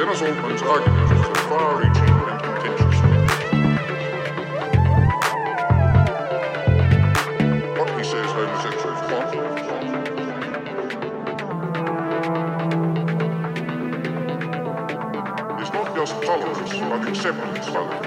Dennis Altman's argument was far-reaching and contentious. What he says homosexuals want is not just tolerance, but acceptance of others.